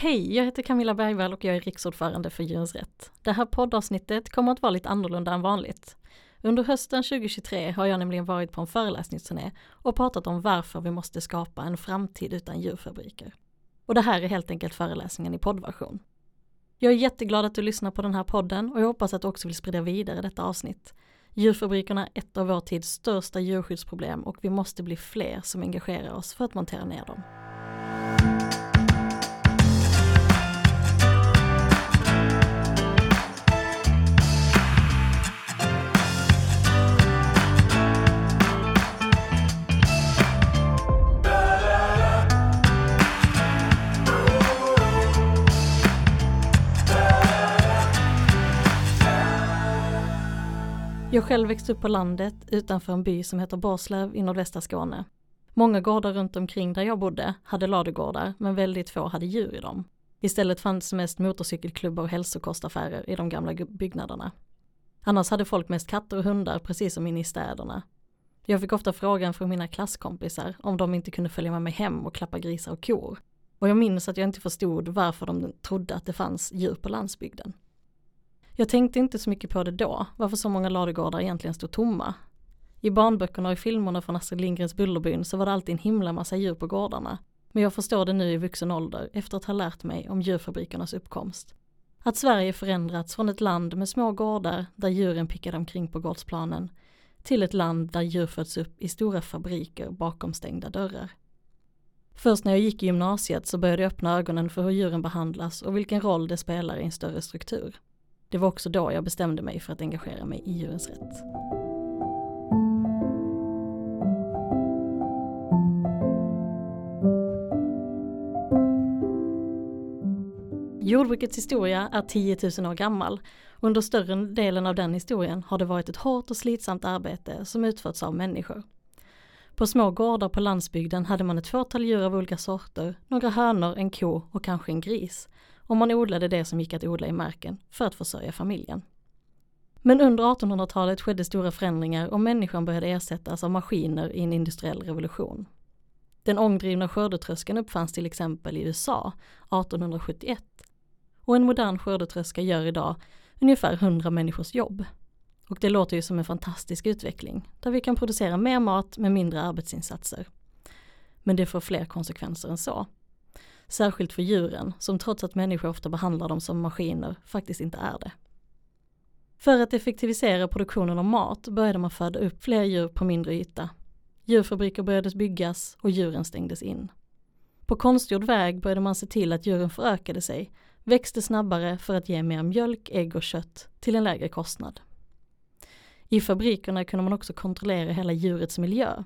Hej, jag heter Camilla Bergvall och jag är riksordförande för Djurens Rätt. Det här poddavsnittet kommer att vara lite annorlunda än vanligt. Under hösten 2023 har jag nämligen varit på en föreläsningsturné och pratat om varför vi måste skapa en framtid utan djurfabriker. Och det här är helt enkelt föreläsningen i poddversion. Jag är jätteglad att du lyssnar på den här podden och jag hoppas att du också vill sprida vidare detta avsnitt. Djurfabrikerna är ett av vår tids största djurskyddsproblem och vi måste bli fler som engagerar oss för att montera ner dem. Jag själv växte upp på landet utanför en by som heter Borslöv i nordvästra Skåne. Många gårdar runt omkring där jag bodde hade ladugårdar men väldigt få hade djur i dem. Istället fanns mest motorcykelklubbar och hälsokostaffärer i de gamla byggnaderna. Annars hade folk mest katter och hundar precis som inne i städerna. Jag fick ofta frågan från mina klasskompisar om de inte kunde följa med mig hem och klappa grisar och kor. Och jag minns att jag inte förstod varför de trodde att det fanns djur på landsbygden. Jag tänkte inte så mycket på det då, varför så många ladugårdar egentligen stod tomma. I barnböckerna och i filmerna från Astrid Lindgrens Bullerbyn så var det alltid en himla massa djur på gårdarna. Men jag förstår det nu i vuxen ålder efter att ha lärt mig om djurfabrikernas uppkomst. Att Sverige förändrats från ett land med små gårdar där djuren pickade omkring på gårdsplanen till ett land där djur föds upp i stora fabriker bakom stängda dörrar. Först när jag gick i gymnasiet så började jag öppna ögonen för hur djuren behandlas och vilken roll det spelar i en större struktur. Det var också då jag bestämde mig för att engagera mig i djurens rätt. Jordbrukets historia är 10 000 år gammal. Under större delen av den historien har det varit ett hårt och slitsamt arbete som utförts av människor. På små gårdar på landsbygden hade man ett fåtal djur av olika sorter, några hönor, en ko och kanske en gris och man odlade det som gick att odla i marken för att försörja familjen. Men under 1800-talet skedde stora förändringar och människan började ersättas av maskiner i en industriell revolution. Den ångdrivna skördetröskan uppfanns till exempel i USA 1871 och en modern skördetröska gör idag ungefär 100 människors jobb. Och det låter ju som en fantastisk utveckling, där vi kan producera mer mat med mindre arbetsinsatser. Men det får fler konsekvenser än så. Särskilt för djuren, som trots att människor ofta behandlar dem som maskiner, faktiskt inte är det. För att effektivisera produktionen av mat började man föda upp fler djur på mindre yta. Djurfabriker började byggas och djuren stängdes in. På konstgjord väg började man se till att djuren förökade sig, växte snabbare för att ge mer mjölk, ägg och kött till en lägre kostnad. I fabrikerna kunde man också kontrollera hela djurets miljö.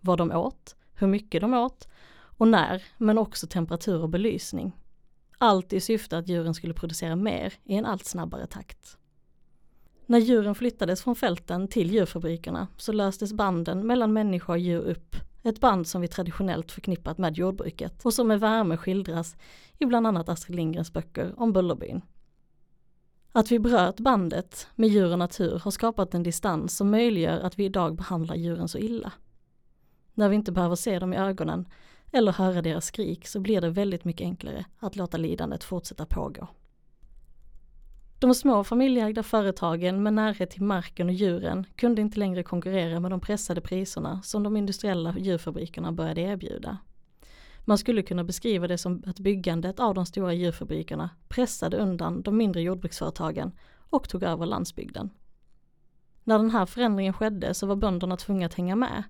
Vad de åt, hur mycket de åt och när, men också temperatur och belysning. Allt i syfte att djuren skulle producera mer i en allt snabbare takt. När djuren flyttades från fälten till djurfabrikerna så löstes banden mellan människa och djur upp. Ett band som vi traditionellt förknippat med jordbruket och som med värme skildras i bland annat Astrid Lindgrens böcker om Bullerbyn. Att vi bröt bandet med djur och natur har skapat en distans som möjliggör att vi idag behandlar djuren så illa. När vi inte behöver se dem i ögonen eller höra deras skrik så blir det väldigt mycket enklare att låta lidandet fortsätta pågå. De små familjeägda företagen med närhet till marken och djuren kunde inte längre konkurrera med de pressade priserna som de industriella djurfabrikerna började erbjuda. Man skulle kunna beskriva det som att byggandet av de stora djurfabrikerna pressade undan de mindre jordbruksföretagen och tog över landsbygden. När den här förändringen skedde så var bönderna tvungna att hänga med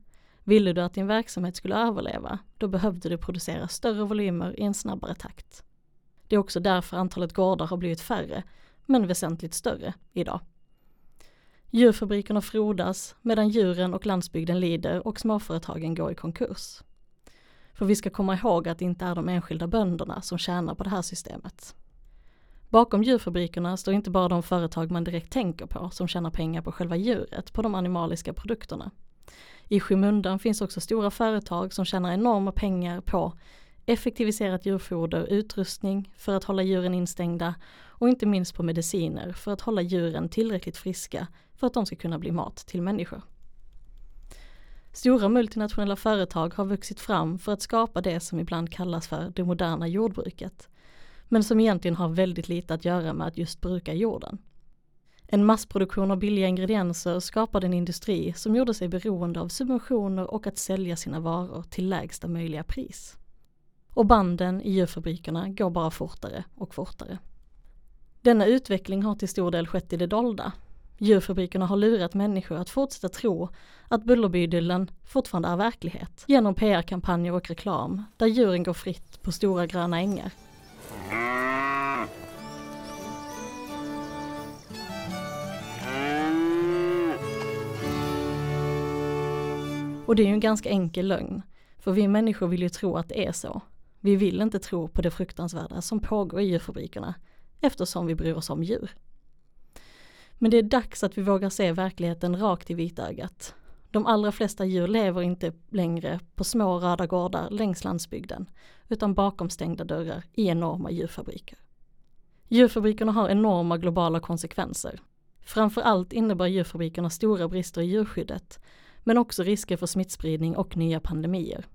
Ville du att din verksamhet skulle överleva, då behövde du producera större volymer i en snabbare takt. Det är också därför antalet gårdar har blivit färre, men väsentligt större idag. Djurfabrikerna frodas medan djuren och landsbygden lider och småföretagen går i konkurs. För vi ska komma ihåg att det inte är de enskilda bönderna som tjänar på det här systemet. Bakom djurfabrikerna står inte bara de företag man direkt tänker på som tjänar pengar på själva djuret, på de animaliska produkterna. I skymundan finns också stora företag som tjänar enorma pengar på effektiviserat djurfoder, utrustning för att hålla djuren instängda och inte minst på mediciner för att hålla djuren tillräckligt friska för att de ska kunna bli mat till människor. Stora multinationella företag har vuxit fram för att skapa det som ibland kallas för det moderna jordbruket. men som egentligen har väldigt lite att göra med att just bruka jorden. En massproduktion av billiga ingredienser skapade en industri som gjorde sig beroende av subventioner och att sälja sina varor till lägsta möjliga pris. Och banden i djurfabrikerna går bara fortare och fortare. Denna utveckling har till stor del skett i det dolda. Djurfabrikerna har lurat människor att fortsätta tro att Bullerbydyllen fortfarande är verklighet genom PR-kampanjer och reklam där djuren går fritt på stora gröna ängar. Och det är ju en ganska enkel lögn, för vi människor vill ju tro att det är så. Vi vill inte tro på det fruktansvärda som pågår i djurfabrikerna eftersom vi bryr oss om djur. Men det är dags att vi vågar se verkligheten rakt i vitögat. De allra flesta djur lever inte längre på små röda gårdar längs landsbygden, utan bakom stängda dörrar i enorma djurfabriker. Djurfabrikerna har enorma globala konsekvenser. Framför allt innebär djurfabrikerna stora brister i djurskyddet, men också risker för smittspridning och nya pandemier.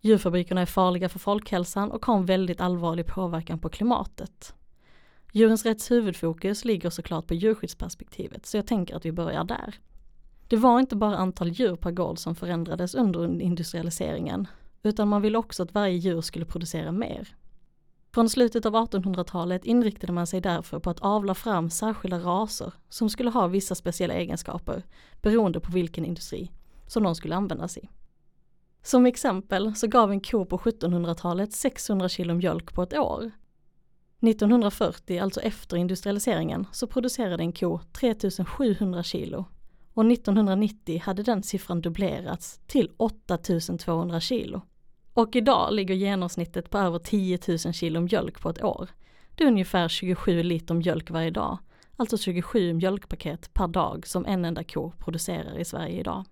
Djurfabrikerna är farliga för folkhälsan och har en väldigt allvarlig påverkan på klimatet. Djurens rätts huvudfokus ligger såklart på djurskyddsperspektivet, så jag tänker att vi börjar där. Det var inte bara antal djur per gård som förändrades under industrialiseringen, utan man ville också att varje djur skulle producera mer. Från slutet av 1800-talet inriktade man sig därför på att avla fram särskilda raser som skulle ha vissa speciella egenskaper beroende på vilken industri som de skulle användas i. Som exempel så gav en ko på 1700-talet 600 kilo mjölk på ett år 1940, alltså efter industrialiseringen, så producerade en ko 3700 kilo och 1990 hade den siffran dubblerats till 8200 kilo. Och idag ligger genomsnittet på över 10 000 kilo mjölk på ett år. Det är ungefär 27 liter mjölk varje dag, alltså 27 mjölkpaket per dag som en enda ko producerar i Sverige idag.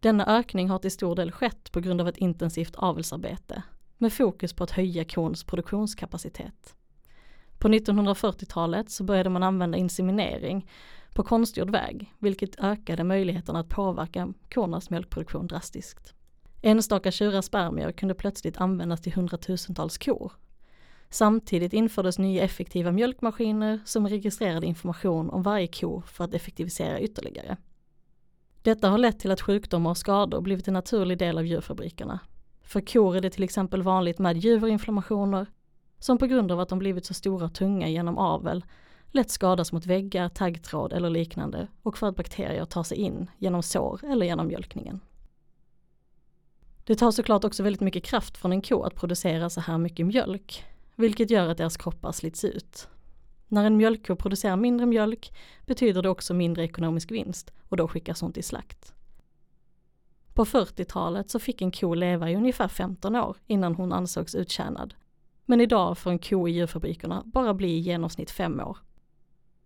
Denna ökning har till stor del skett på grund av ett intensivt avelsarbete med fokus på att höja kons produktionskapacitet. På 1940-talet så började man använda inseminering på konstgjord väg, vilket ökade möjligheterna att påverka kornas mjölkproduktion drastiskt. Enstaka tjurars spermier kunde plötsligt användas till hundratusentals kor. Samtidigt infördes nya effektiva mjölkmaskiner som registrerade information om varje ko för att effektivisera ytterligare. Detta har lett till att sjukdomar och skador blivit en naturlig del av djurfabrikerna. För kor är det till exempel vanligt med juverinflammationer, som på grund av att de blivit så stora och tunga genom avel lätt skadas mot väggar, taggtråd eller liknande och för att bakterier tar sig in genom sår eller genom mjölkningen. Det tar såklart också väldigt mycket kraft från en ko att producera så här mycket mjölk, vilket gör att deras kroppar slits ut. När en mjölkko producerar mindre mjölk betyder det också mindre ekonomisk vinst och då skickas hon till slakt. På 40-talet så fick en ko leva i ungefär 15 år innan hon ansågs uttjänad men idag får en ko i djurfabrikerna bara bli i genomsnitt fem år.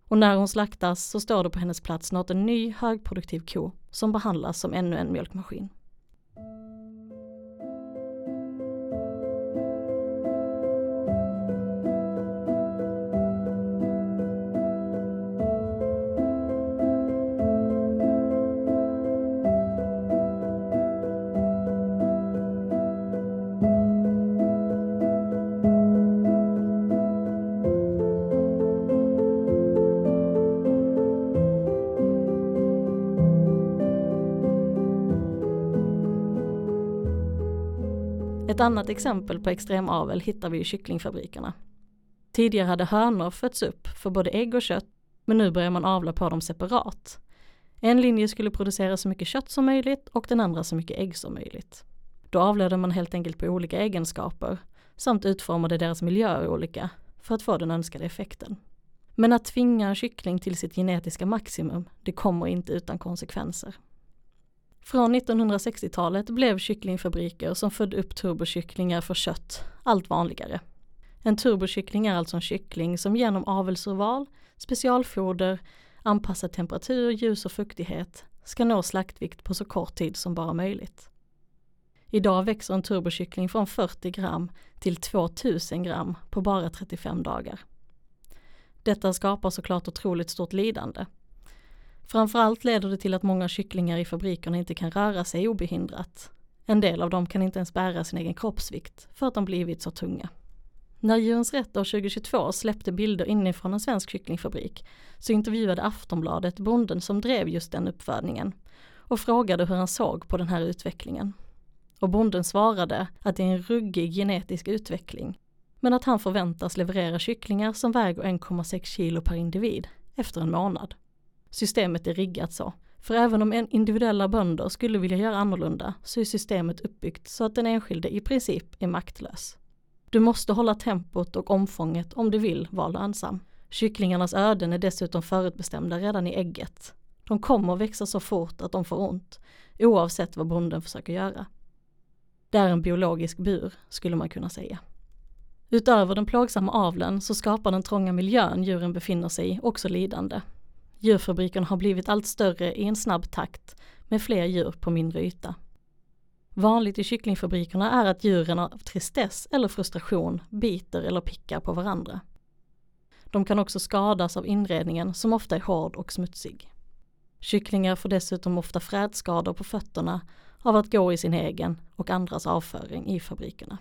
Och när hon slaktas så står det på hennes plats snart en ny högproduktiv ko som behandlas som ännu en mjölkmaskin. Ett annat exempel på extremavel hittar vi i kycklingfabrikerna. Tidigare hade hönor fötts upp för både ägg och kött, men nu börjar man avla på dem separat. En linje skulle producera så mycket kött som möjligt och den andra så mycket ägg som möjligt. Då avlade man helt enkelt på olika egenskaper samt utformade deras miljöer olika för att få den önskade effekten. Men att tvinga en kyckling till sitt genetiska maximum, det kommer inte utan konsekvenser. Från 1960-talet blev kycklingfabriker som födde upp turbokycklingar för kött allt vanligare. En turbokyckling är alltså en kyckling som genom avelsurval, specialfoder, anpassad temperatur, ljus och fuktighet ska nå slaktvikt på så kort tid som bara möjligt. Idag växer en turbokyckling från 40 gram till 2000 gram på bara 35 dagar. Detta skapar såklart otroligt stort lidande Framförallt leder det till att många kycklingar i fabrikerna inte kan röra sig obehindrat. En del av dem kan inte ens bära sin egen kroppsvikt för att de blivit så tunga. När Djurens Rätt år 2022 släppte bilder inifrån en svensk kycklingfabrik så intervjuade Aftonbladet bonden som drev just den uppfödningen och frågade hur han såg på den här utvecklingen. Och bonden svarade att det är en ruggig genetisk utveckling men att han förväntas leverera kycklingar som väger 1,6 kilo per individ efter en månad. Systemet är riggat så, för även om en individuella bönder skulle vilja göra annorlunda så är systemet uppbyggt så att den enskilde i princip är maktlös. Du måste hålla tempot och omfånget om du vill vara lönsam. Kycklingarnas öden är dessutom förutbestämda redan i ägget. De kommer växa så fort att de får ont, oavsett vad bonden försöker göra. Det är en biologisk bur, skulle man kunna säga. Utöver den plågsamma avlen så skapar den trånga miljön djuren befinner sig i också lidande. Djurfabriken har blivit allt större i en snabb takt med fler djur på mindre yta. Vanligt i kycklingfabrikerna är att djuren av tristess eller frustration biter eller pickar på varandra. De kan också skadas av inredningen som ofta är hård och smutsig. Kycklingar får dessutom ofta frätskador på fötterna av att gå i sin egen och andras avföring i fabrikerna.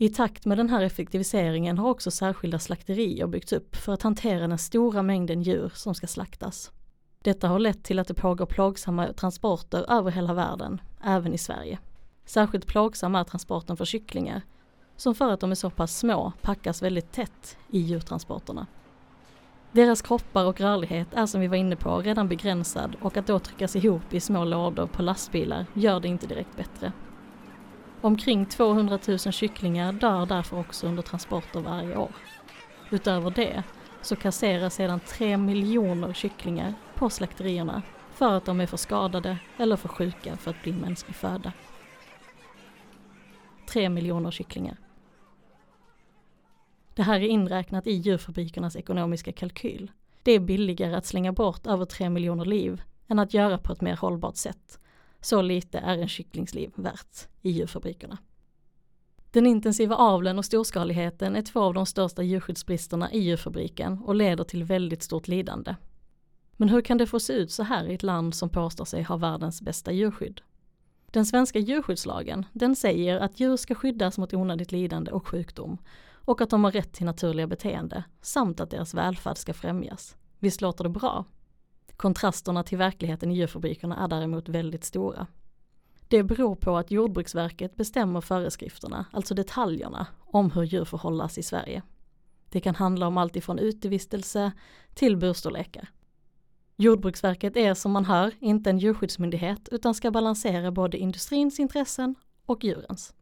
I takt med den här effektiviseringen har också särskilda slakterier byggts upp för att hantera den stora mängden djur som ska slaktas. Detta har lett till att det pågår plågsamma transporter över hela världen, även i Sverige. Särskilt plågsam är transporten för kycklingar, som för att de är så pass små packas väldigt tätt i djurtransporterna. Deras kroppar och rörlighet är som vi var inne på redan begränsad och att då tryckas ihop i små lådor på lastbilar gör det inte direkt bättre. Omkring 200 000 kycklingar dör därför också under transporter varje år. Utöver det så kasseras sedan 3 miljoner kycklingar på slakterierna för att de är för skadade eller för sjuka för att bli mänsklig föda. 3 miljoner kycklingar. Det här är inräknat i djurfabrikernas ekonomiska kalkyl. Det är billigare att slänga bort över 3 miljoner liv än att göra på ett mer hållbart sätt. Så lite är en kycklingsliv värt i djurfabrikerna. Den intensiva avlen och storskaligheten är två av de största djurskyddsbristerna i djurfabriken och leder till väldigt stort lidande. Men hur kan det få se ut så här i ett land som påstår sig ha världens bästa djurskydd? Den svenska djurskyddslagen, den säger att djur ska skyddas mot onödigt lidande och sjukdom och att de har rätt till naturliga beteende samt att deras välfärd ska främjas. Visst låter det bra? Kontrasterna till verkligheten i djurfabrikerna är däremot väldigt stora. Det beror på att Jordbruksverket bestämmer föreskrifterna, alltså detaljerna, om hur djur får hållas i Sverige. Det kan handla om allt ifrån utevistelse till burstorlekar. Jordbruksverket är som man hör inte en djurskyddsmyndighet utan ska balansera både industrins intressen och djurens.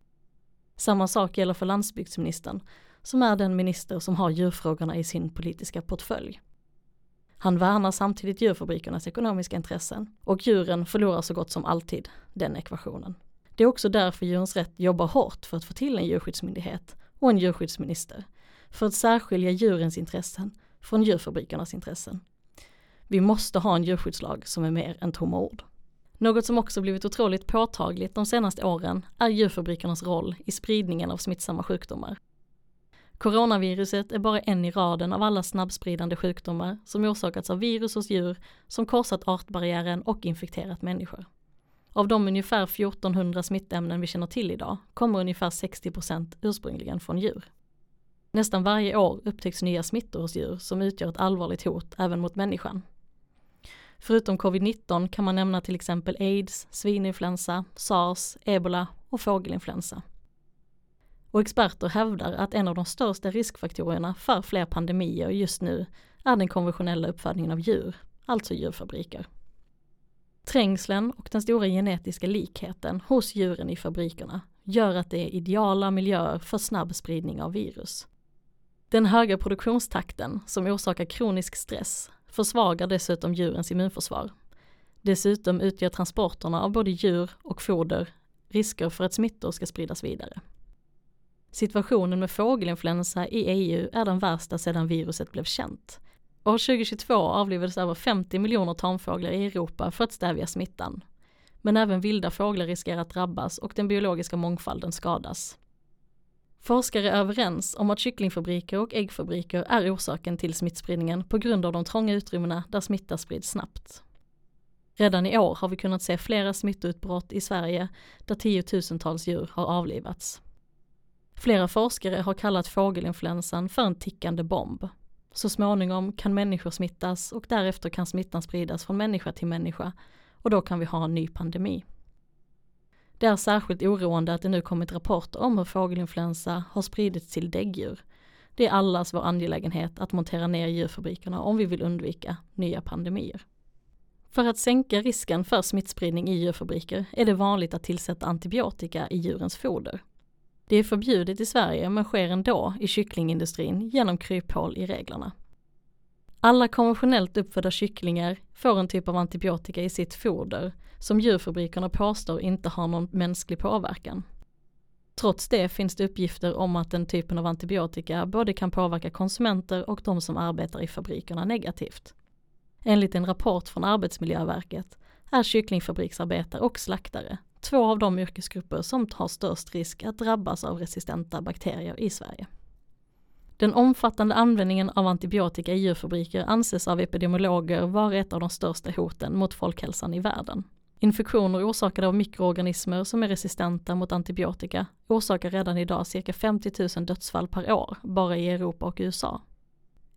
Samma sak gäller för landsbygdsministern, som är den minister som har djurfrågorna i sin politiska portfölj. Han värnar samtidigt djurfabrikernas ekonomiska intressen och djuren förlorar så gott som alltid den ekvationen. Det är också därför Djurens Rätt jobbar hårt för att få till en djurskyddsmyndighet och en djurskyddsminister. För att särskilja djurens intressen från djurfabrikernas intressen. Vi måste ha en djurskyddslag som är mer än tomma ord. Något som också blivit otroligt påtagligt de senaste åren är djurfabrikernas roll i spridningen av smittsamma sjukdomar. Coronaviruset är bara en i raden av alla snabbspridande sjukdomar som orsakats av virus hos djur som korsat artbarriären och infekterat människor. Av de ungefär 1400 smittämnen vi känner till idag kommer ungefär 60% ursprungligen från djur. Nästan varje år upptäcks nya smittor hos djur som utgör ett allvarligt hot även mot människan. Förutom covid-19 kan man nämna till exempel aids, svininfluensa, sars, ebola och fågelinfluensa. Och experter hävdar att en av de största riskfaktorerna för fler pandemier just nu är den konventionella uppfödningen av djur, alltså djurfabriker. Trängslen och den stora genetiska likheten hos djuren i fabrikerna gör att det är ideala miljöer för snabb spridning av virus. Den höga produktionstakten som orsakar kronisk stress försvagar dessutom djurens immunförsvar. Dessutom utgör transporterna av både djur och foder risker för att smittor ska spridas vidare. Situationen med fågelinfluensa i EU är den värsta sedan viruset blev känt. År 2022 avlivades över 50 miljoner tamfåglar i Europa för att stävja smittan. Men även vilda fåglar riskerar att drabbas och den biologiska mångfalden skadas. Forskare är överens om att kycklingfabriker och äggfabriker är orsaken till smittspridningen på grund av de trånga utrymmena där smitta sprids snabbt. Redan i år har vi kunnat se flera smittoutbrott i Sverige där tiotusentals djur har avlivats. Flera forskare har kallat fågelinfluensan för en tickande bomb. Så småningom kan människor smittas och därefter kan smittan spridas från människa till människa och då kan vi ha en ny pandemi. Det är särskilt oroande att det nu kommit rapporter om hur fågelinfluensa har spridits till däggdjur. Det är allas vår angelägenhet att montera ner djurfabrikerna om vi vill undvika nya pandemier. För att sänka risken för smittspridning i djurfabriker är det vanligt att tillsätta antibiotika i djurens foder. Det är förbjudet i Sverige men sker ändå i kycklingindustrin genom kryphål i reglerna. Alla konventionellt uppfödda kycklingar får en typ av antibiotika i sitt foder som djurfabrikerna påstår inte har någon mänsklig påverkan. Trots det finns det uppgifter om att den typen av antibiotika både kan påverka konsumenter och de som arbetar i fabrikerna negativt. Enligt en rapport från Arbetsmiljöverket är kycklingfabriksarbetare och slaktare två av de yrkesgrupper som har störst risk att drabbas av resistenta bakterier i Sverige. Den omfattande användningen av antibiotika i djurfabriker anses av epidemiologer vara ett av de största hoten mot folkhälsan i världen. Infektioner orsakade av mikroorganismer som är resistenta mot antibiotika orsakar redan idag cirka 50 000 dödsfall per år bara i Europa och USA.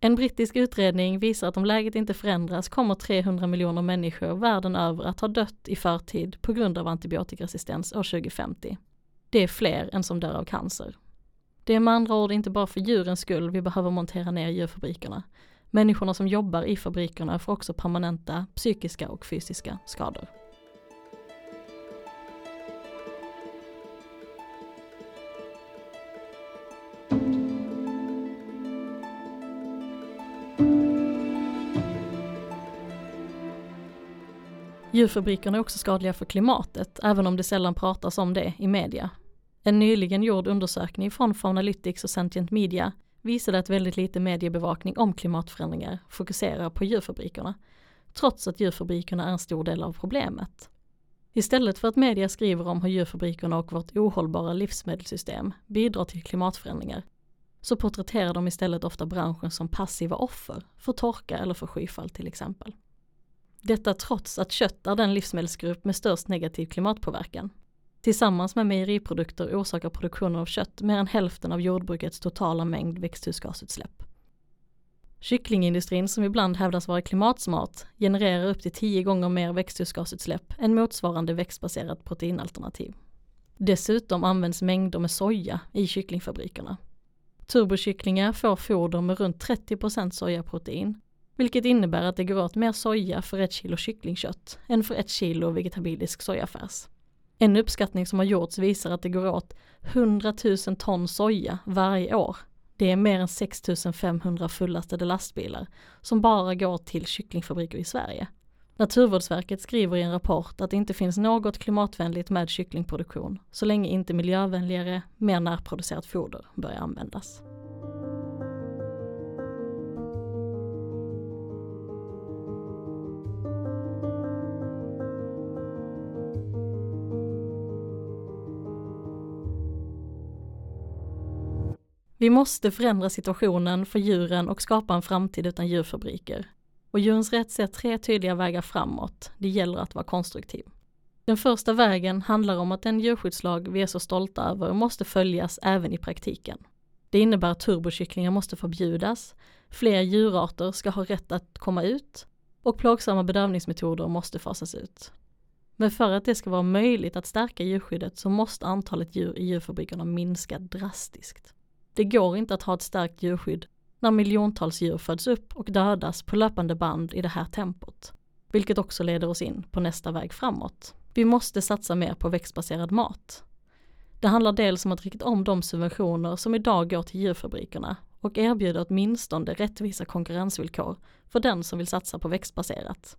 En brittisk utredning visar att om läget inte förändras kommer 300 miljoner människor världen över att ha dött i förtid på grund av antibiotikaresistens år 2050. Det är fler än som dör av cancer. Det är med andra ord inte bara för djurens skull vi behöver montera ner djurfabrikerna. Människorna som jobbar i fabrikerna får också permanenta psykiska och fysiska skador. Djurfabrikerna är också skadliga för klimatet, även om det sällan pratas om det i media. En nyligen gjord undersökning från Faunalytics och Sentient Media visade att väldigt lite mediebevakning om klimatförändringar fokuserar på djurfabrikerna, trots att djurfabrikerna är en stor del av problemet. Istället för att media skriver om hur djurfabrikerna och vårt ohållbara livsmedelssystem bidrar till klimatförändringar, så porträtterar de istället ofta branschen som passiva offer för torka eller för skyfall till exempel. Detta trots att kött är den livsmedelsgrupp med störst negativ klimatpåverkan. Tillsammans med mejeriprodukter orsakar produktionen av kött mer än hälften av jordbrukets totala mängd växthusgasutsläpp. Kycklingindustrin som ibland hävdas vara klimatsmart genererar upp till tio gånger mer växthusgasutsläpp än motsvarande växtbaserat proteinalternativ. Dessutom används mängder med soja i kycklingfabrikerna. Turbokycklingar får foder med runt 30% sojaprotein vilket innebär att det går åt mer soja för ett kilo kycklingkött än för ett kilo vegetabilisk sojafärs. En uppskattning som har gjorts visar att det går åt 100 000 ton soja varje år. Det är mer än 6 500 fullastade lastbilar som bara går till kycklingfabriker i Sverige. Naturvårdsverket skriver i en rapport att det inte finns något klimatvänligt med kycklingproduktion så länge inte miljövänligare, mer närproducerat foder börjar användas. Vi måste förändra situationen för djuren och skapa en framtid utan djurfabriker. Och Djurens Rätt ser tre tydliga vägar framåt. Det gäller att vara konstruktiv. Den första vägen handlar om att den djurskyddslag vi är så stolta över måste följas även i praktiken. Det innebär att turbokycklingar måste förbjudas, fler djurarter ska ha rätt att komma ut och plågsamma bedövningsmetoder måste fasas ut. Men för att det ska vara möjligt att stärka djurskyddet så måste antalet djur i djurfabrikerna minska drastiskt. Det går inte att ha ett starkt djurskydd när miljontals djur föds upp och dödas på löpande band i det här tempot. Vilket också leder oss in på nästa väg framåt. Vi måste satsa mer på växtbaserad mat. Det handlar dels om att rikta om de subventioner som idag går till djurfabrikerna och erbjuda åtminstone rättvisa konkurrensvillkor för den som vill satsa på växtbaserat.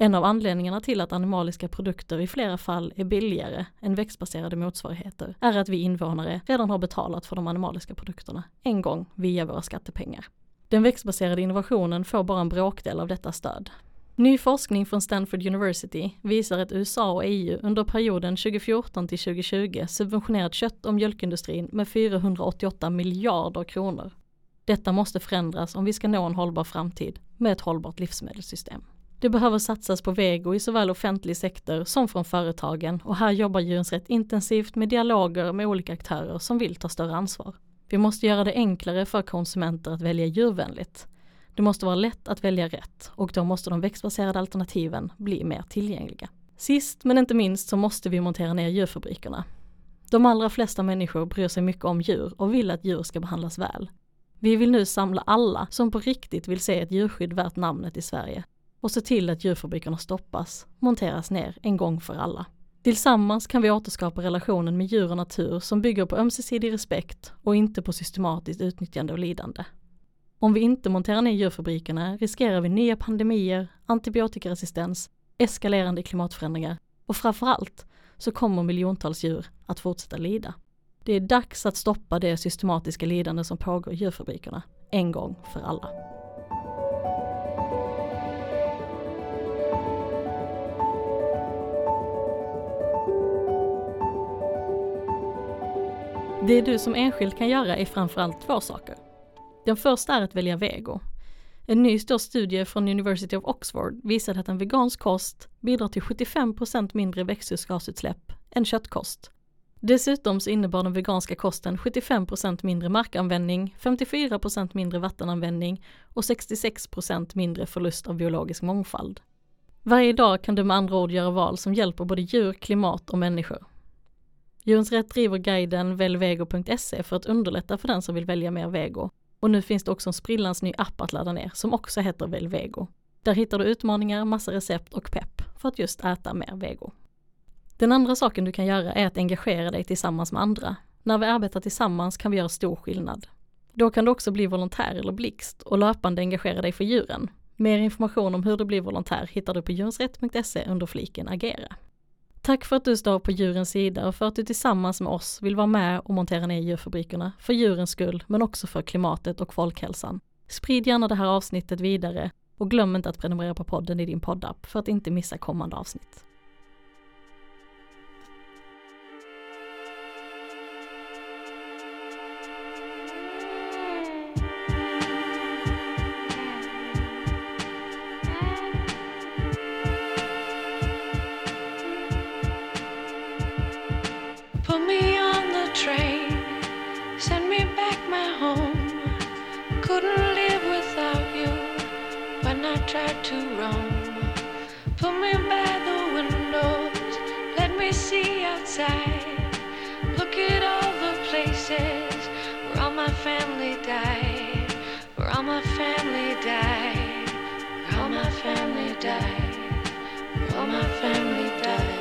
En av anledningarna till att animaliska produkter i flera fall är billigare än växtbaserade motsvarigheter är att vi invånare redan har betalat för de animaliska produkterna en gång via våra skattepengar. Den växtbaserade innovationen får bara en bråkdel av detta stöd. Ny forskning från Stanford University visar att USA och EU under perioden 2014 till 2020 subventionerat kött och mjölkindustrin med 488 miljarder kronor. Detta måste förändras om vi ska nå en hållbar framtid med ett hållbart livsmedelssystem. Det behöver satsas på vego i såväl offentlig sektor som från företagen och här jobbar Djurens Rätt intensivt med dialoger med olika aktörer som vill ta större ansvar. Vi måste göra det enklare för konsumenter att välja djurvänligt. Det måste vara lätt att välja rätt och då måste de växtbaserade alternativen bli mer tillgängliga. Sist men inte minst så måste vi montera ner djurfabrikerna. De allra flesta människor bryr sig mycket om djur och vill att djur ska behandlas väl. Vi vill nu samla alla som på riktigt vill se ett djurskydd värt namnet i Sverige och se till att djurfabrikerna stoppas, monteras ner en gång för alla. Tillsammans kan vi återskapa relationen med djur och natur som bygger på ömsesidig respekt och inte på systematiskt utnyttjande och lidande. Om vi inte monterar ner djurfabrikerna riskerar vi nya pandemier, antibiotikaresistens, eskalerande klimatförändringar och framförallt så kommer miljontals djur att fortsätta lida. Det är dags att stoppa det systematiska lidande som pågår i djurfabrikerna, en gång för alla. Det du som enskild kan göra är framförallt två saker. Den första är att välja vego. En ny stor studie från University of Oxford visade att en vegansk kost bidrar till 75% mindre växthusgasutsläpp än köttkost. Dessutom så innebar den veganska kosten 75% mindre markanvändning, 54% mindre vattenanvändning och 66% mindre förlust av biologisk mångfald. Varje dag kan du med andra ord göra val som hjälper både djur, klimat och människor. Djurens Rätt driver guiden välvego.se för att underlätta för den som vill välja mer vego. Och nu finns det också en sprillans ny app att ladda ner som också heter Välvego. Där hittar du utmaningar, massa recept och pepp för att just äta mer vego. Den andra saken du kan göra är att engagera dig tillsammans med andra. När vi arbetar tillsammans kan vi göra stor skillnad. Då kan du också bli volontär eller blixt och löpande engagera dig för djuren. Mer information om hur du blir volontär hittar du på djurensrätt.se under fliken Agera. Tack för att du står på djurens sida och för att du tillsammans med oss vill vara med och montera ner djurfabrikerna, för djurens skull men också för klimatet och folkhälsan. Sprid gärna det här avsnittet vidare och glöm inte att prenumerera på podden i din poddapp för att inte missa kommande avsnitt. Tried to roam. Put me by the windows, let me see outside. Look at all the places where all my family died. Where all my family died. Where all my family died. Where all my family died.